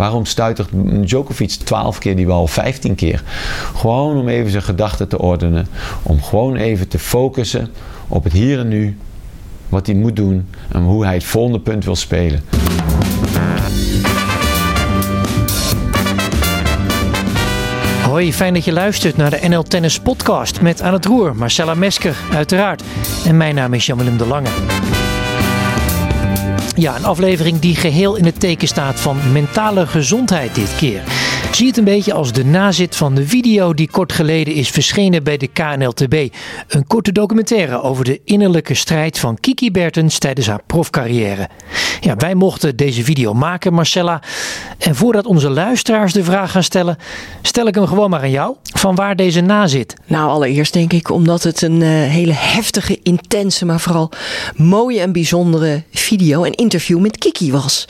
Waarom stuitert Djokovic 12 keer die bal, 15 keer? Gewoon om even zijn gedachten te ordenen. Om gewoon even te focussen op het hier en nu. Wat hij moet doen en hoe hij het volgende punt wil spelen. Hoi, fijn dat je luistert naar de NL Tennis Podcast met aan het roer Marcella Mesker, uiteraard. En mijn naam is Jan-Willem de Lange. Ja, een aflevering die geheel in het teken staat van mentale gezondheid dit keer. Zie het een beetje als de nazit van de video die kort geleden is verschenen bij de KNLTB. Een korte documentaire over de innerlijke strijd van Kiki Bertens tijdens haar profcarrière. Ja, wij mochten deze video maken, Marcella. En voordat onze luisteraars de vraag gaan stellen, stel ik hem gewoon maar aan jou. Van waar deze nazit? Nou, allereerst denk ik omdat het een uh, hele heftige, intense, maar vooral mooie en bijzondere video en interview met Kiki was.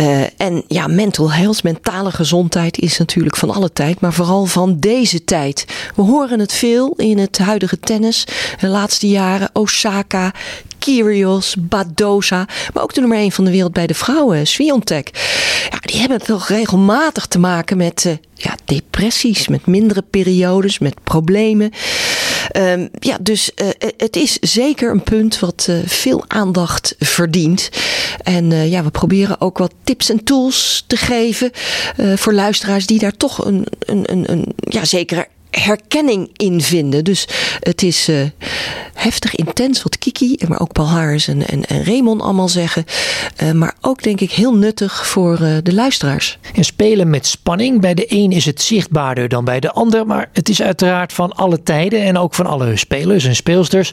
Uh, en ja, mental health, mentale gezondheid is natuurlijk van alle tijd, maar vooral van deze tijd. We horen het veel in het huidige tennis. De laatste jaren Osaka, Kyrgios, Badoza, maar ook de nummer 1 van de wereld bij de vrouwen, Swiatek. Ja, die hebben het toch regelmatig te maken met uh, ja, depressies, met mindere periodes, met problemen. Um, ja, dus uh, het is zeker een punt wat uh, veel aandacht verdient. En ja, we proberen ook wat tips en tools te geven voor luisteraars die daar toch een, een, een, een ja, zekere herkenning in vinden. Dus het is uh, heftig, intens wat Kiki, maar ook Paul Haars en, en, en Raymond allemaal zeggen. Uh, maar ook denk ik heel nuttig voor uh, de luisteraars. En spelen met spanning. Bij de een is het zichtbaarder dan bij de ander. Maar het is uiteraard van alle tijden en ook van alle spelers en speelsters.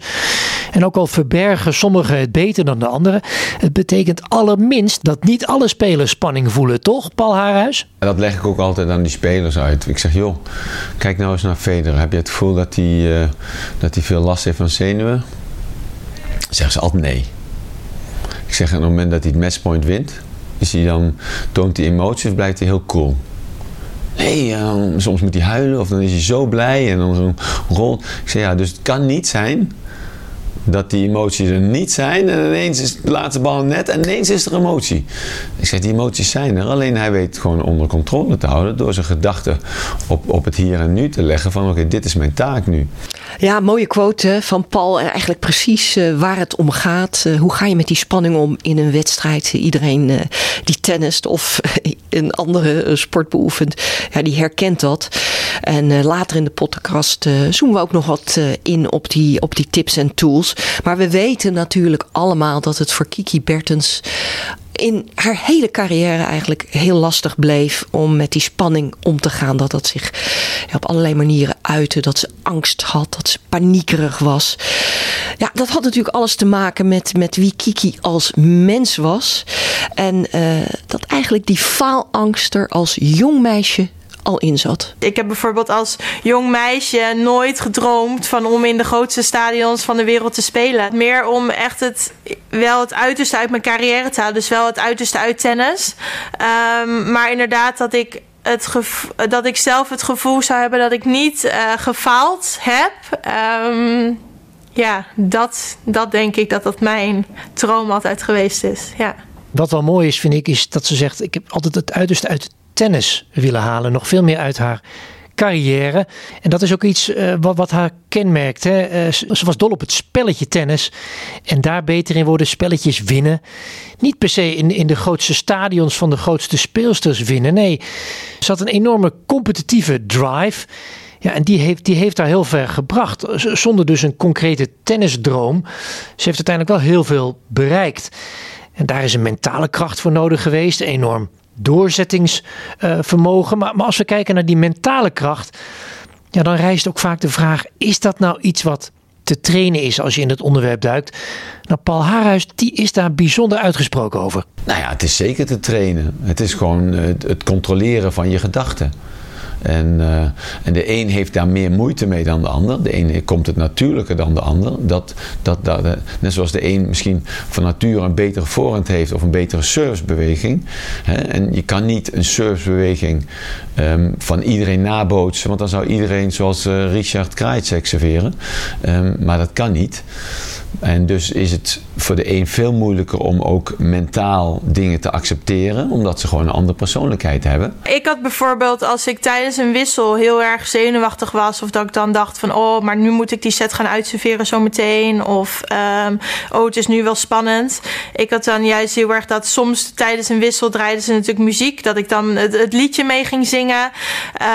En ook al verbergen sommigen het beter dan de anderen. Het betekent allerminst dat niet alle spelers spanning voelen, toch, Paul Haarhuis? Dat leg ik ook altijd aan die spelers uit. Ik zeg, joh, kijk nou eens naar Federer. Heb je het gevoel dat hij, uh, dat hij veel last heeft van zenuwen? Zeggen ze altijd nee. Ik zeg, op het moment dat hij het matchpoint wint, is hij dan, toont hij emoties of blijft hij heel cool? Nee, uh, soms moet hij huilen of dan is hij zo blij en dan rolt. Ik zeg, ja, dus het kan niet zijn dat die emoties er niet zijn en ineens is de laatste bal net en ineens is er emotie. Ik zeg, die emoties zijn er, alleen hij weet gewoon onder controle te houden door zijn gedachten op, op het hier en nu te leggen van oké, dit is mijn taak nu. Ja, mooie quote van Paul. Eigenlijk precies uh, waar het om gaat. Uh, hoe ga je met die spanning om in een wedstrijd? Iedereen uh, die tennist of een andere sport beoefent, ja, die herkent dat. En later in de podcast zoomen we ook nog wat in op die, op die tips en tools. Maar we weten natuurlijk allemaal dat het voor Kiki Bertens in haar hele carrière eigenlijk heel lastig bleef om met die spanning om te gaan. Dat dat zich op allerlei manieren uitte. Dat ze angst had, dat ze paniekerig was. Ja, dat had natuurlijk alles te maken met, met wie Kiki als mens was. En uh, dat eigenlijk die faalangst er als jong meisje al in zat. Ik heb bijvoorbeeld als jong meisje nooit gedroomd van om in de grootste stadions van de wereld te spelen. Meer om echt het, wel het uiterste uit mijn carrière te halen. Dus wel het uiterste uit tennis. Um, maar inderdaad dat ik het dat ik zelf het gevoel zou hebben dat ik niet uh, gefaald heb. Um, ja, dat, dat denk ik dat dat mijn droom altijd geweest is. Ja. Wat wel mooi is, vind ik, is dat ze zegt: Ik heb altijd het uiterste uit tennis willen halen. Nog veel meer uit haar carrière. En dat is ook iets uh, wat, haar kenmerkt. Hè. Uh, ze was dol op het spelletje tennis. En daar beter in worden, spelletjes winnen. Niet per se in, in de grootste stadions van de grootste speelsters winnen. Nee, ze had een enorme competitieve drive. Ja, en die heeft, die heeft haar heel ver gebracht. Zonder dus een concrete tennisdroom. Ze heeft uiteindelijk wel heel veel bereikt. En daar is een mentale kracht voor nodig geweest. Enorm doorzettingsvermogen. Maar, maar als we kijken naar die mentale kracht, ja, dan rijst ook vaak de vraag: is dat nou iets wat te trainen is als je in het onderwerp duikt? Nou, Paul Haarhuis, die is daar bijzonder uitgesproken over. Nou ja, het is zeker te trainen. Het is gewoon het, het controleren van je gedachten. En, uh, en de een heeft daar meer moeite mee dan de ander. De een komt het natuurlijker dan de ander. Dat, dat, dat, net zoals de een misschien van nature een betere voorhand heeft of een betere servicebeweging. Hè? En je kan niet een servicebeweging um, van iedereen nabootsen, want dan zou iedereen zoals uh, Richard Krajicek serveren. Um, maar dat kan niet. En dus is het voor de een veel moeilijker om ook mentaal dingen te accepteren, omdat ze gewoon een andere persoonlijkheid hebben. Ik had bijvoorbeeld als ik tijdens een wissel heel erg zenuwachtig was, of dat ik dan dacht van oh, maar nu moet ik die set gaan uitserveren zo meteen, of um, oh, het is nu wel spannend. Ik had dan juist heel erg dat soms tijdens een wissel draaiden ze natuurlijk muziek, dat ik dan het, liedje mee ging zingen. Uh,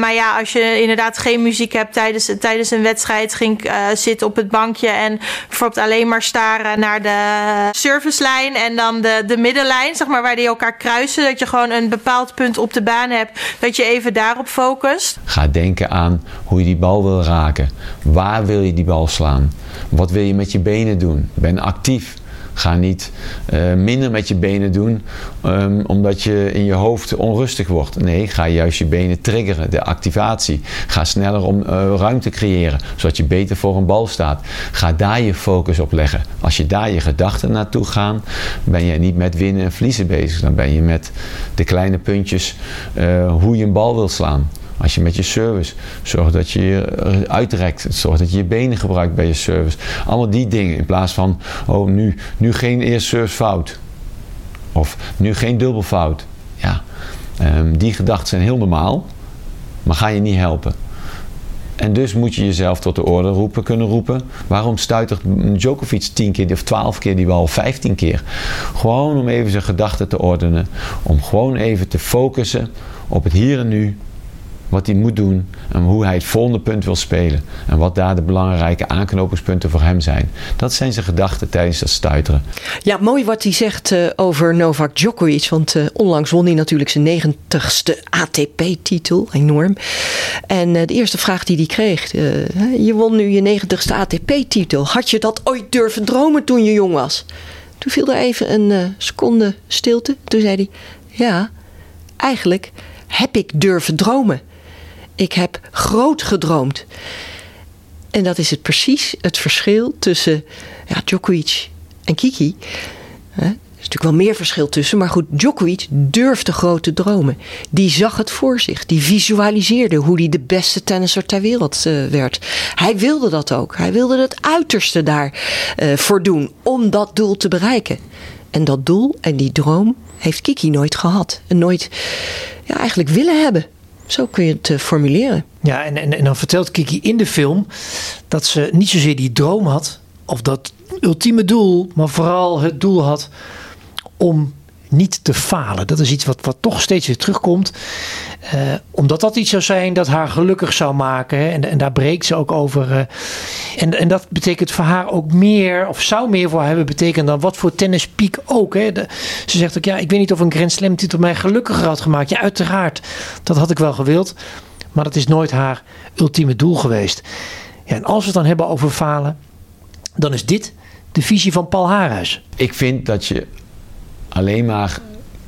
maar ja, als je inderdaad geen muziek hebt tijdens, tijdens een wedstrijd, ging ik uh, zitten op het bankje en bijvoorbeeld alleen maar staren naar de servicelijn en dan de, de middenlijn, zeg maar, waar die elkaar kruisen. Dat je gewoon een bepaald punt op de baan hebt, dat je even daarop focust. Ga denken aan hoe je die bal wil raken. Waar wil je die bal slaan? Wat wil je met je benen doen? Ben actief. Ga niet uh, minder met je benen doen um, omdat je in je hoofd onrustig wordt. Nee, ga juist je benen triggeren, de activatie. Ga sneller om uh, ruimte creëren, zodat je beter voor een bal staat. Ga daar je focus op leggen. Als je daar je gedachten naartoe gaan, ben je niet met winnen en verliezen bezig. Dan ben je met de kleine puntjes uh, hoe je een bal wil slaan. Als je met je service zorgt dat je je uitrekt, zorgt dat je je benen gebruikt bij je service. Allemaal die dingen in plaats van, oh nu, nu geen eerste service fout. Of nu geen dubbelfout. Ja, um, die gedachten zijn heel normaal, maar ga je niet helpen. En dus moet je jezelf tot de orde roepen, kunnen roepen. Waarom stuitert Djokovic 10 keer of 12 keer die bal of 15 keer? Gewoon om even zijn gedachten te ordenen. Om gewoon even te focussen op het hier en nu wat hij moet doen en hoe hij het volgende punt wil spelen. En wat daar de belangrijke aanknopingspunten voor hem zijn. Dat zijn zijn gedachten tijdens dat stuiteren. Ja, mooi wat hij zegt uh, over Novak Djokovic. Want uh, onlangs won hij natuurlijk zijn negentigste ATP-titel. Enorm. En uh, de eerste vraag die hij kreeg. je won nu je negentigste ATP-titel. Had je dat ooit durven dromen toen je jong was? Toen viel er even een seconde stilte. Toen zei hij, ja, eigenlijk heb ik durven dromen. Ik heb groot gedroomd. En dat is het precies het verschil tussen ja, Djokovic en Kiki. Er is natuurlijk wel meer verschil tussen, maar goed, Djokovic durfde grote dromen. Die zag het voor zich, die visualiseerde hoe hij de beste tennisser ter wereld uh, werd. Hij wilde dat ook. Hij wilde het uiterste daarvoor uh, voor doen om dat doel te bereiken. En dat doel en die droom heeft Kiki nooit gehad. En nooit ja, eigenlijk willen hebben. Zo kun je het uh, formuleren. Ja, en, en, en dan vertelt Kiki in de film dat ze niet zozeer die droom had, of dat ultieme doel, maar vooral het doel had om niet te falen. Dat is iets wat, wat toch steeds weer terugkomt. Uh, omdat dat iets zou zijn dat haar gelukkig zou maken. En, en daar breekt ze ook over. Uh, en, en dat betekent voor haar ook meer, of zou meer voor haar hebben betekend dan wat voor tennispiek ook. Hè? Ze zegt ook, ja, ik weet niet of een Grand Slam titel mij gelukkiger had gemaakt. Ja, uiteraard, dat had ik wel gewild. Maar dat is nooit haar ultieme doel geweest. Ja, en als we het dan hebben over falen, dan is dit de visie van Paul Haarhuis. Ik vind dat je alleen maar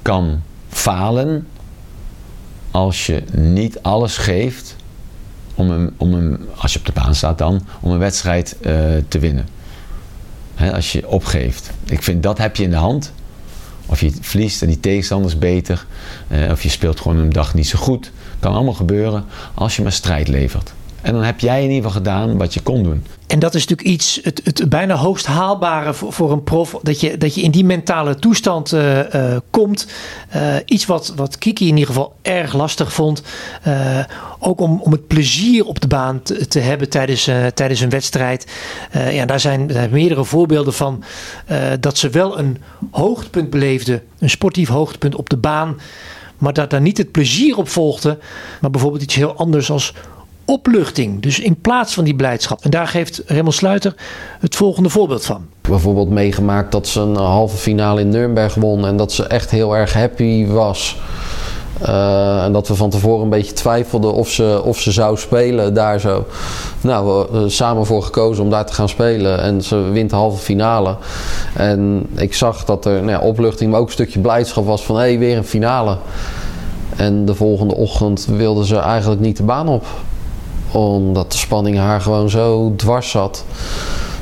kan falen als je niet alles geeft om een, om een, als je op de baan staat dan, om een wedstrijd uh, te winnen. Als je opgeeft. Ik vind dat heb je in de hand. Of je verliest en die tegenstander is beter. Uh, of je speelt gewoon een dag niet zo goed. Kan allemaal gebeuren als je maar strijd levert. En dan heb jij in ieder geval gedaan wat je kon doen. En dat is natuurlijk iets, het, het bijna hoogst haalbare voor, voor, een prof. Dat je, dat je in die mentale toestand uh, uh, komt. Uh, iets wat, wat Kiki in ieder geval erg lastig vond. ook om, om het plezier op de baan te, te hebben tijdens, tijdens een wedstrijd. ja, daar zijn, daar zijn meerdere voorbeelden van. dat ze wel een hoogtepunt beleefde. Een sportief hoogtepunt op de baan. Maar dat daar niet het plezier op volgde. Maar bijvoorbeeld iets heel anders als opluchting. Dus in plaats van die blijdschap. En daar geeft Raymond Sluiter het volgende voorbeeld van. Bijvoorbeeld meegemaakt dat ze een halve finale in Nuremberg won en dat ze echt heel erg happy was. Uh, en dat we van tevoren een beetje twijfelden of ze, of ze zou spelen daar zo. Nou, we samen voor gekozen om daar te gaan spelen. En ze wint de halve finale. En ik zag dat er nou ja, opluchting, maar ook een stukje blijdschap was van hé, hey, weer een finale. En de volgende ochtend wilde ze eigenlijk niet de baan op omdat de spanning haar gewoon zo dwars zat.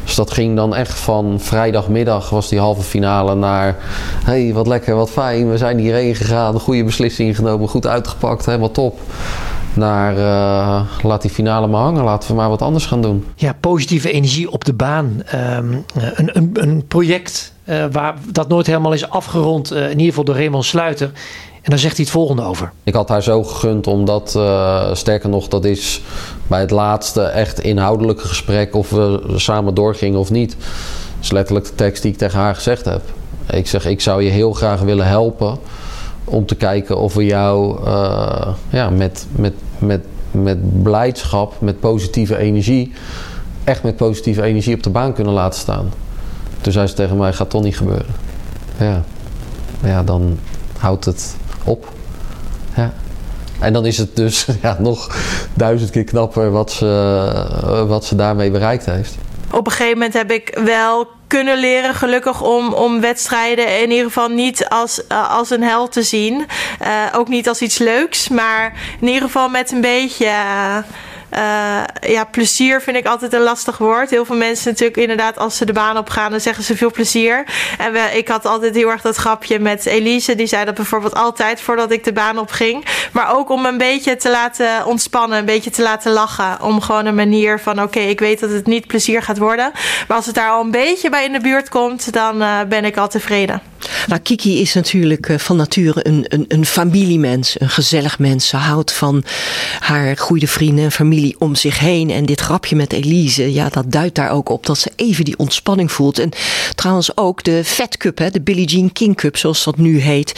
Dus dat ging dan echt van vrijdagmiddag was die halve finale naar... hey, wat lekker, wat fijn, we zijn hierheen gegaan, goede beslissing genomen, goed uitgepakt, helemaal top. naar uh, laat die finale maar hangen, laten we maar wat anders gaan doen. Ja, positieve energie op de baan. Um, een, een, een, project uh, waar dat nooit helemaal is afgerond, in ieder geval door Raymond Sluiter. En daar zegt hij het volgende over. Ik had haar zo gegund, omdat, sterker nog, dat is bij het laatste echt inhoudelijke gesprek of we samen doorgingen of niet. Dat is letterlijk de tekst die ik tegen haar gezegd heb. Ik zeg, ik zou je heel graag willen helpen om te kijken of we jou uh, ja, met, met, met, met blijdschap, met positieve energie, echt met positieve energie op de baan kunnen laten staan. Toen zei ze tegen mij: gaat toch niet gebeuren. Ja, ja dan houdt het op. Ja. En dan is het dus ja, nog duizend keer knapper wat ze, wat ze daarmee bereikt heeft. Op een gegeven moment heb ik wel kunnen leren, gelukkig, om, om wedstrijden in ieder geval niet als, uh, als een hel te zien. Uh, ook niet als iets leuks, maar in ieder geval met een beetje. Ja, plezier vind ik altijd een lastig woord. Heel veel mensen natuurlijk inderdaad als ze de baan op gaan, dan zeggen ze veel plezier. En ik had altijd heel erg dat grapje met Elise. Die zei dat bijvoorbeeld altijd voordat ik de baan op ging. Maar ook om een beetje te laten ontspannen, een beetje te laten lachen. Om gewoon een manier van oké, ik weet dat het niet plezier gaat worden. Maar als het daar al een beetje bij in de buurt komt, dan uh, ben ik al tevreden. Nou, Kiki is natuurlijk uh, van nature een, een, een familiemens, een gezellig mens. Ze houdt van haar goede vrienden en familie om zich heen. En dit grapje met Elise, ja, dat duidt daar ook op dat ze even die ontspanning voelt. En trouwens ook de Fat Cup, hè, de Billie Jean King Cup, zoals dat nu heet.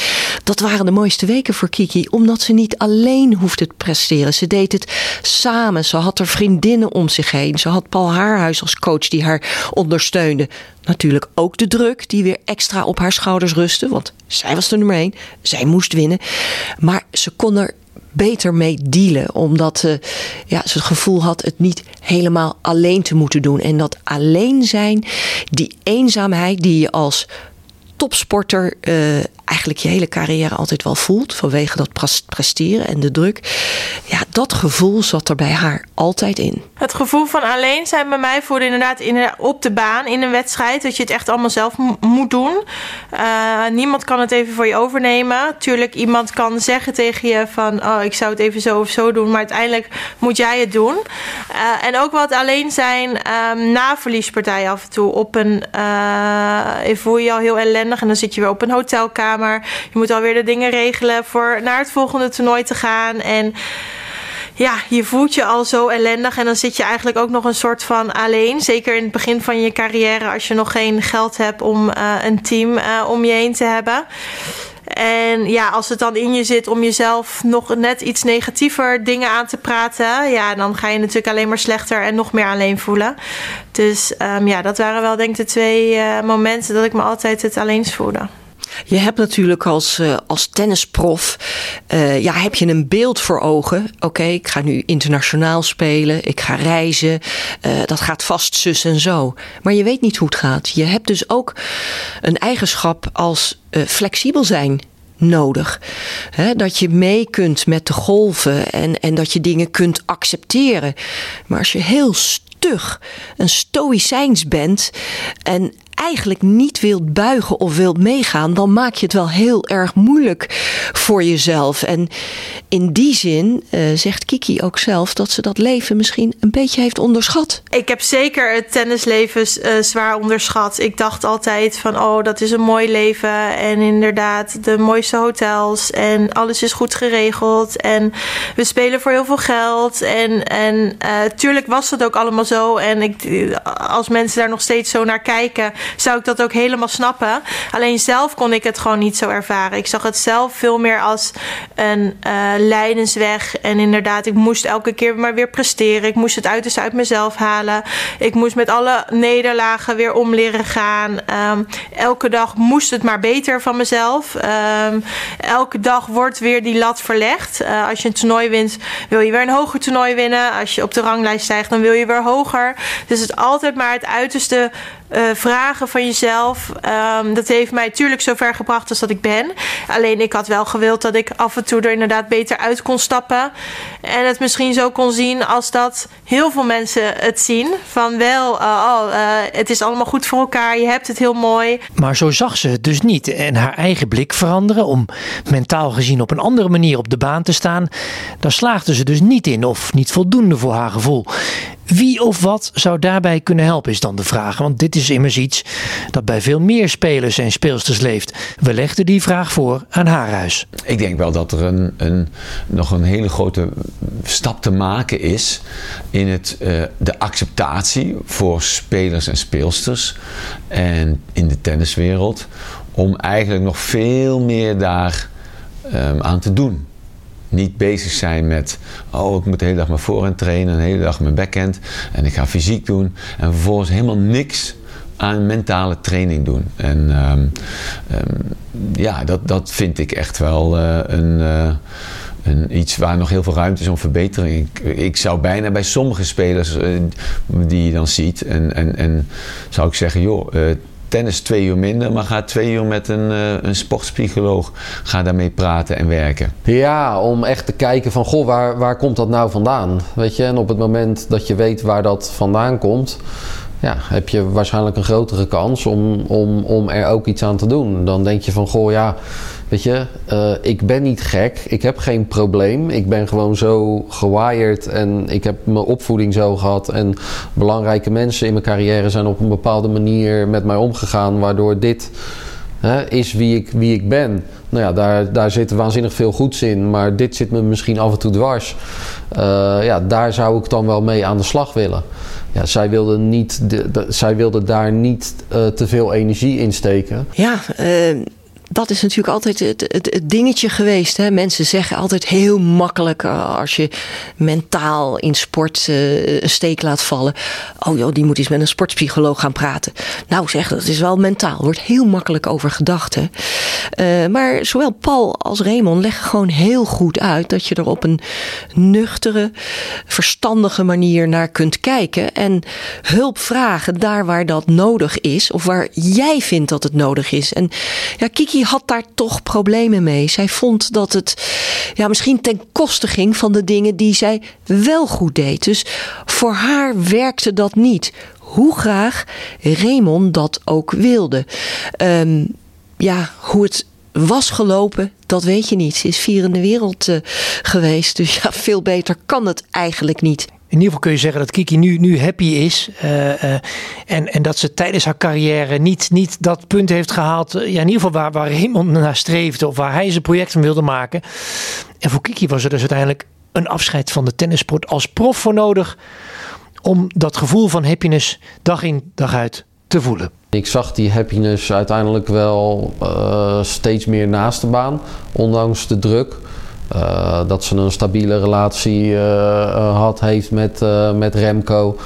Dat waren de mooiste weken voor Kiki, omdat ze niet alleen hoefde te presteren. Ze deed het samen. Ze had er vriendinnen om zich heen. Ze had Paul Haarhuis als coach die haar ondersteunde. Natuurlijk ook de druk die weer extra op haar schouders rustte. Want zij was de nummer één. Zij moest winnen. Maar ze kon er beter mee dealen. Omdat uh, ja, ze het gevoel had het niet helemaal alleen te moeten doen. En dat alleen zijn, die eenzaamheid die je als topsporter uh, eigenlijk je hele carrière altijd wel voelt. Vanwege dat presteren en de druk. Ja, dat gevoel zat er bij haar altijd in. Het gevoel van alleen zijn bij mij voelde inderdaad in, op de baan in een wedstrijd. Dat je het echt allemaal zelf moet doen. Uh, niemand kan het even voor je overnemen. Tuurlijk, iemand kan zeggen tegen je van... oh, ik zou het even zo of zo doen. Maar uiteindelijk moet jij het doen. Uh, en ook wat alleen zijn um, na verliespartij af en toe. Op een... Uh, voel je je al heel ellendig en dan zit je weer op een hotelkamer je moet alweer de dingen regelen voor naar het volgende toernooi te gaan. En ja, je voelt je al zo ellendig en dan zit je eigenlijk ook nog een soort van alleen. Zeker in het begin van je carrière, als je nog geen geld hebt om uh, een team uh, om je heen te hebben. En ja, als het dan in je zit om jezelf nog net iets negatiever dingen aan te praten, ja, dan ga je natuurlijk alleen maar slechter en nog meer alleen voelen. Dus um, ja, dat waren wel denk ik de twee uh, momenten dat ik me altijd het alleen voelde. Je hebt natuurlijk als, uh, als tennisprof, uh, ja, heb je een beeld voor ogen. Oké, ik ga nu internationaal spelen, ik ga reizen, uh, dat gaat vast zus en zo. Maar je weet niet hoe het gaat. Je hebt dus ook een eigenschap als flexibel zijn nodig. Dat je mee kunt met de golven en, en dat je dingen kunt accepteren. Maar als je heel stug een stoïcijns bent en eigenlijk niet wilt buigen of wilt meegaan, dan maak je het wel heel erg moeilijk voor jezelf. En in die zin uh, zegt Kiki ook zelf dat ze dat leven misschien een beetje heeft onderschat. Ik heb zeker het tennisleven uh, zwaar onderschat. Ik dacht altijd van, oh, dat is een mooi leven. En inderdaad, de mooiste hotels. En alles is goed geregeld. En we spelen voor heel veel geld. En, en uh, tuurlijk was het ook allemaal zo. En ik, als mensen daar nog steeds zo naar kijken, zou ik dat ook helemaal snappen. Alleen zelf kon ik het gewoon niet zo ervaren. Ik zag het zelf veel meer als een uh, leidensweg. En inderdaad, ik moest elke keer maar weer presteren. Ik moest het uiterste uit mezelf halen. Ik moest met alle nederlagen weer om leren gaan. Um, elke dag moest het maar beter van mezelf. Um, elke dag wordt weer die lat verlegd. Uh, als je een toernooi wint, wil je weer een hoger toernooi winnen. Als je op de ranglijst stijgt, dan wil je weer hoger. Dus het altijd maar het uiterste uh, vragen van jezelf. Um, dat heeft mij natuurlijk zover gebracht als dat ik ben. Alleen ik had wel gewild dat ik af en toe er inderdaad beter uit kon stappen. En het misschien zo kon zien als dat heel veel mensen het zien. Van wel, uh, oh, uh, het is allemaal goed voor elkaar, je hebt het heel mooi. Maar zo zag ze het dus niet. En haar eigen blik veranderen om mentaal gezien op een andere manier op de baan te staan. Daar slaagde ze dus niet in of niet voldoende voor haar gevoel. Wie of wat zou daarbij kunnen helpen, is dan de vraag. Want dit is immers iets dat bij veel meer spelers en speelsters leeft. We legden die vraag voor aan haar huis. Ik denk wel dat er een, een, nog een hele grote stap te maken is in het, uh, de acceptatie voor spelers en speelsters en in de tenniswereld. Om eigenlijk nog veel meer daar um, aan te doen niet bezig zijn met, oh ik moet de hele dag mijn voorhand trainen, de hele dag mijn backhand en ik ga fysiek doen en vervolgens helemaal niks aan mentale training doen. En um, um, ja, dat, dat vind ik echt wel uh, een, uh, een, iets waar nog heel veel ruimte is om verbetering. Ik, ik zou bijna bij sommige spelers uh, die je dan ziet en, en, en zou ik zeggen, joh tennis twee uur minder, maar ga twee uur met een, uh, een sportpsycholoog. Ga daarmee praten en werken. Ja, om echt te kijken van, goh, waar, waar komt dat nou vandaan? Weet je, en op het moment dat je weet waar dat vandaan komt, ja, heb je waarschijnlijk een grotere kans om, om, om er ook iets aan te doen. Dan denk je van, goh, ja, weet je, uh, ik ben niet gek, ik heb geen probleem. Ik ben gewoon zo gewired en ik heb mijn opvoeding zo gehad. En belangrijke mensen in mijn carrière zijn op een bepaalde manier met mij omgegaan, waardoor dit hè, is wie ik, wie ik ben. Nou ja, daar, daar zit waanzinnig veel goeds in, maar dit zit me misschien af en toe dwars. Uh, ja, daar zou ik dan wel mee aan de slag willen ja, zij wilde, niet de, zij wilde daar niet uh, te veel energie in steken. Ja, uh, dat is natuurlijk altijd het, het, dingetje geweest. Hè? Mensen zeggen altijd heel makkelijk uh, als je mentaal in sport uh, een steek laat vallen. Oh joh, die moet eens met een sportpsycholoog gaan praten. Nou zeg, dat is wel mentaal. Wordt heel makkelijk over gedacht. Uh, maar zowel Paul als Raymond leggen gewoon heel goed uit dat je er op een nuchtere, verstandige manier naar kunt kijken. En hulp vragen daar waar dat nodig is. Of waar jij vindt dat het nodig is. En ja, Kiki had daar toch problemen mee. Zij vond dat het ja, misschien ten koste ging van de dingen die zij wel goed deed. Dus voor haar werkte dat niet. Hoe graag Raymond dat ook wilde. Um, ja, hoe het was gelopen, dat weet je niet. Ze is vier in de wereld uh, geweest. Dus ja, veel beter kan het eigenlijk niet. In ieder geval kun je zeggen dat Kiki nu, nu happy is. Uh, uh, en, en dat ze tijdens haar carrière niet, niet dat punt heeft gehaald. ja, in ieder geval waar, waar Raymond naar streefde. Of waar hij zijn project van wilde maken. En voor Kiki was er dus uiteindelijk een afscheid van de tennissport als prof voor nodig. Om dat gevoel van happiness dag in dag uit te voelen. Ik zag die happiness uiteindelijk wel uh, steeds meer naast de baan. Ondanks de druk. Uh, dat ze een stabiele relatie uh, had, heeft met, met Remco.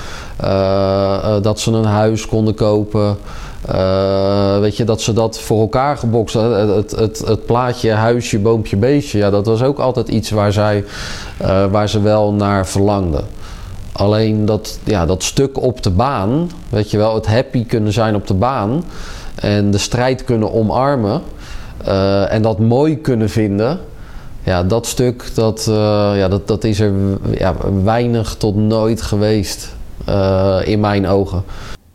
dat ze een huis konden kopen. weet je, dat ze dat voor elkaar gebokst hadden. Het, het, het, plaatje huisje, boompje, beestje. Ja, dat was ook altijd iets waar, zij, waar ze wel naar verlangde. Alleen dat, ja, dat stuk op de baan, weet je wel, het happy kunnen zijn op de baan en de strijd kunnen omarmen en dat mooi kunnen vinden ja, dat stuk, dat, uh, ja, dat, dat is er ja, weinig tot nooit geweest uh, in mijn ogen.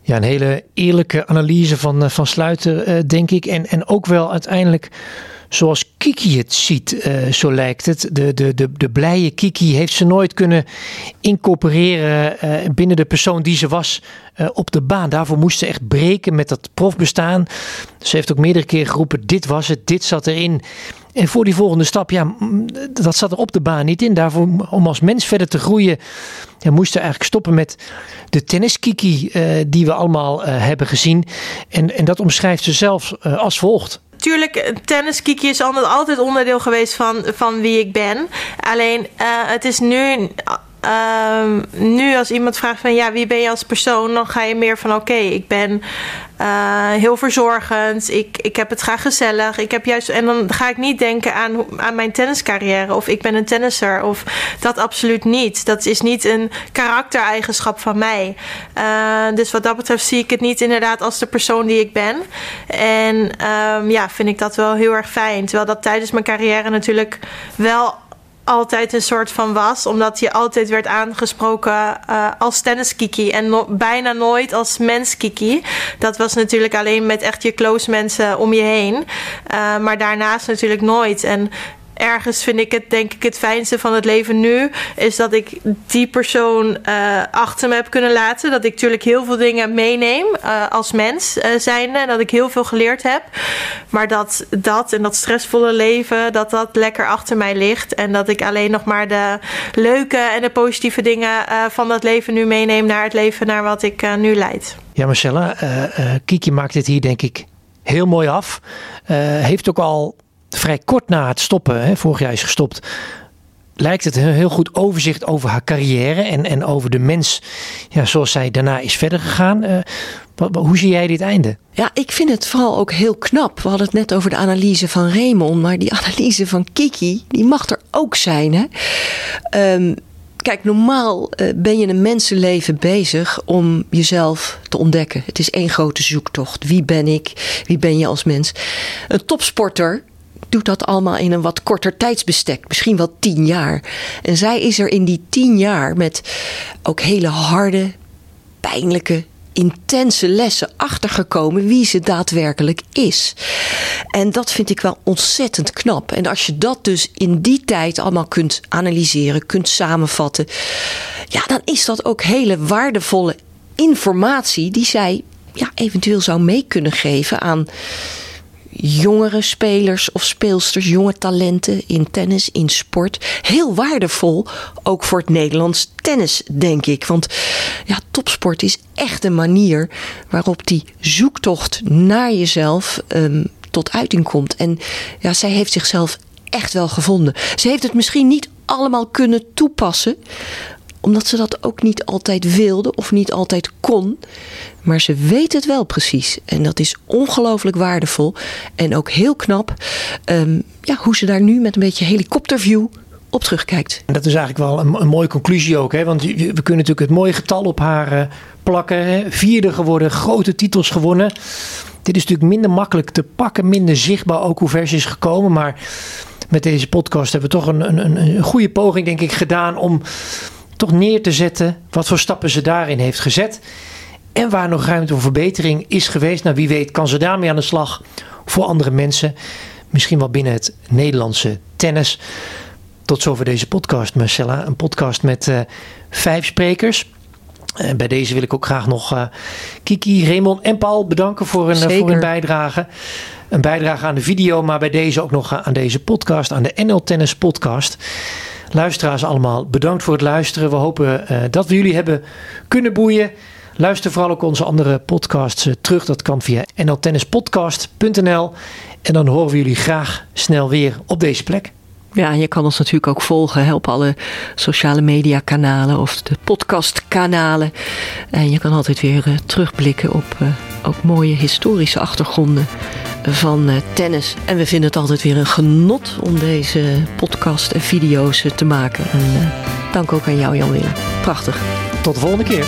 Ja, een hele eerlijke analyse van, van Sluiter, denk ik. En, en ook wel uiteindelijk zoals Kiki het ziet, zo lijkt het. De, de, de, de blije Kiki heeft ze nooit kunnen incorporeren binnen de persoon die ze was op de baan. Daarvoor moest ze echt breken met dat profbestaan. Ze heeft ook meerdere keren geroepen, dit was het, dit zat erin. En voor die volgende stap, ja, dat zat er op de baan niet in. Daarvoor, om als mens verder te groeien, ja, moesten eigenlijk stoppen met de tenniskiki uh, die we allemaal hebben gezien. En, en dat omschrijft ze zelf als volgt. Tuurlijk, tenniskiki is altijd onderdeel geweest van, van wie ik ben. Alleen, het is nu ehm, nu als iemand vraagt van ja, wie ben je als persoon, dan ga je meer van oké, ik ben uh, heel verzorgend. Ik, ik heb het graag gezellig. Ik heb juist, en dan ga ik niet denken aan, aan mijn tenniscarrière of ik ben een tennisser of dat absoluut niet. Dat is niet een karaktereigenschap van mij. Uh, dus wat dat betreft zie ik het niet inderdaad als de persoon die ik ben. En um, ja, vind ik dat wel heel erg fijn. Terwijl dat tijdens mijn carrière natuurlijk wel altijd een soort van was. Omdat je altijd werd aangesproken uh, als tenniskiki. En bijna nooit als menskiki. Dat was natuurlijk alleen met echt je close mensen om je heen. Uh, maar daarnaast natuurlijk nooit. En ergens vind ik het, denk ik, het fijnste van het leven nu. Is dat ik die persoon uh, achter me heb kunnen laten. Dat ik natuurlijk heel veel dingen meeneem uh, als mens uh, zijnde. En dat ik heel veel geleerd heb. Maar dat dat en dat stressvolle leven, dat dat lekker achter mij ligt. En dat ik alleen nog maar de leuke en de positieve dingen van dat leven nu meeneem naar het leven naar wat ik nu leid. Ja, Marcella, Kiki maakt dit hier denk ik heel mooi af. heeft ook al vrij kort na het stoppen, hè, vorig jaar is gestopt, lijkt het een heel goed overzicht over haar carrière en, en over de mens ja, zoals zij daarna is verder gegaan. Uh, hoe zie jij dit einde? Ja, ik vind het vooral ook heel knap. We hadden het net over de analyse van Raymond, maar die analyse van Kiki, die mag er ook zijn. Hè? Um, kijk, normaal uh, ben je een mensenleven bezig om jezelf te ontdekken. Het is één grote zoektocht. Wie ben ik? Wie ben je als mens? Een topsporter doet dat allemaal in een wat korter tijdsbestek. Misschien wel tien jaar. En zij is er in die tien jaar met ook hele harde, pijnlijke, intense lessen achtergekomen wie ze daadwerkelijk is. En dat vind ik wel ontzettend knap. En als je dat dus in die tijd allemaal kunt analyseren, kunt samenvatten, ja, dan is dat ook hele waardevolle informatie die zij ja, eventueel zou mee kunnen geven aan jongere spelers of speelsters, jonge talenten in tennis, in sport. Heel waardevol, ook voor het Nederlands tennis, denk ik. Want ja, topsport is echt een manier waarop die zoektocht naar jezelf um, tot uiting komt. En ja, zij heeft zichzelf echt wel gevonden. Ze heeft het misschien niet allemaal kunnen toepassen omdat ze dat ook niet altijd wilde of niet altijd kon. Maar ze weet het wel precies. En dat is ongelooflijk waardevol. En ook heel knap um, ja, hoe ze daar nu met een beetje helikopterview op terugkijkt. Dat is eigenlijk wel een, mooie conclusie ook. Hè? Want we kunnen natuurlijk het mooie getal op haar uh, plakken. Hè? Vierde geworden, grote titels gewonnen. Dit is natuurlijk minder makkelijk te pakken, minder zichtbaar ook hoe vers is gekomen. Maar met deze podcast hebben we toch een, een, een goede poging, denk ik, gedaan om toch neer te zetten wat voor stappen ze daarin heeft gezet. En waar nog ruimte voor verbetering is geweest. Nou, wie weet kan ze daarmee aan de slag voor andere mensen. Misschien wel binnen het Nederlandse tennis. Tot zover deze podcast, Marcella. Een podcast met uh, vijf sprekers. Uh, bij deze wil ik ook graag nog uh, Kiki, Raymond en Paul bedanken voor een, voor een bijdrage. Een bijdrage aan de video, maar bij deze ook nog aan deze podcast, aan de NL Tennis Podcast. Luisteraars allemaal, bedankt voor het luisteren. We hopen uh, dat we jullie hebben kunnen boeien. Luister vooral ook onze andere podcasts uh, terug. Dat kan via nltennispodcast.nl. En dan horen we jullie graag snel weer op deze plek. Ja, je kan ons natuurlijk ook volgen op alle sociale media kanalen of de podcastkanalen. En je kan altijd weer uh, terugblikken op uh, ook mooie historische achtergronden van uh, tennis. En we vinden het altijd weer een genot om deze podcast en video's te maken. En dank ook aan jou Jan Willem. Prachtig. Tot de volgende keer.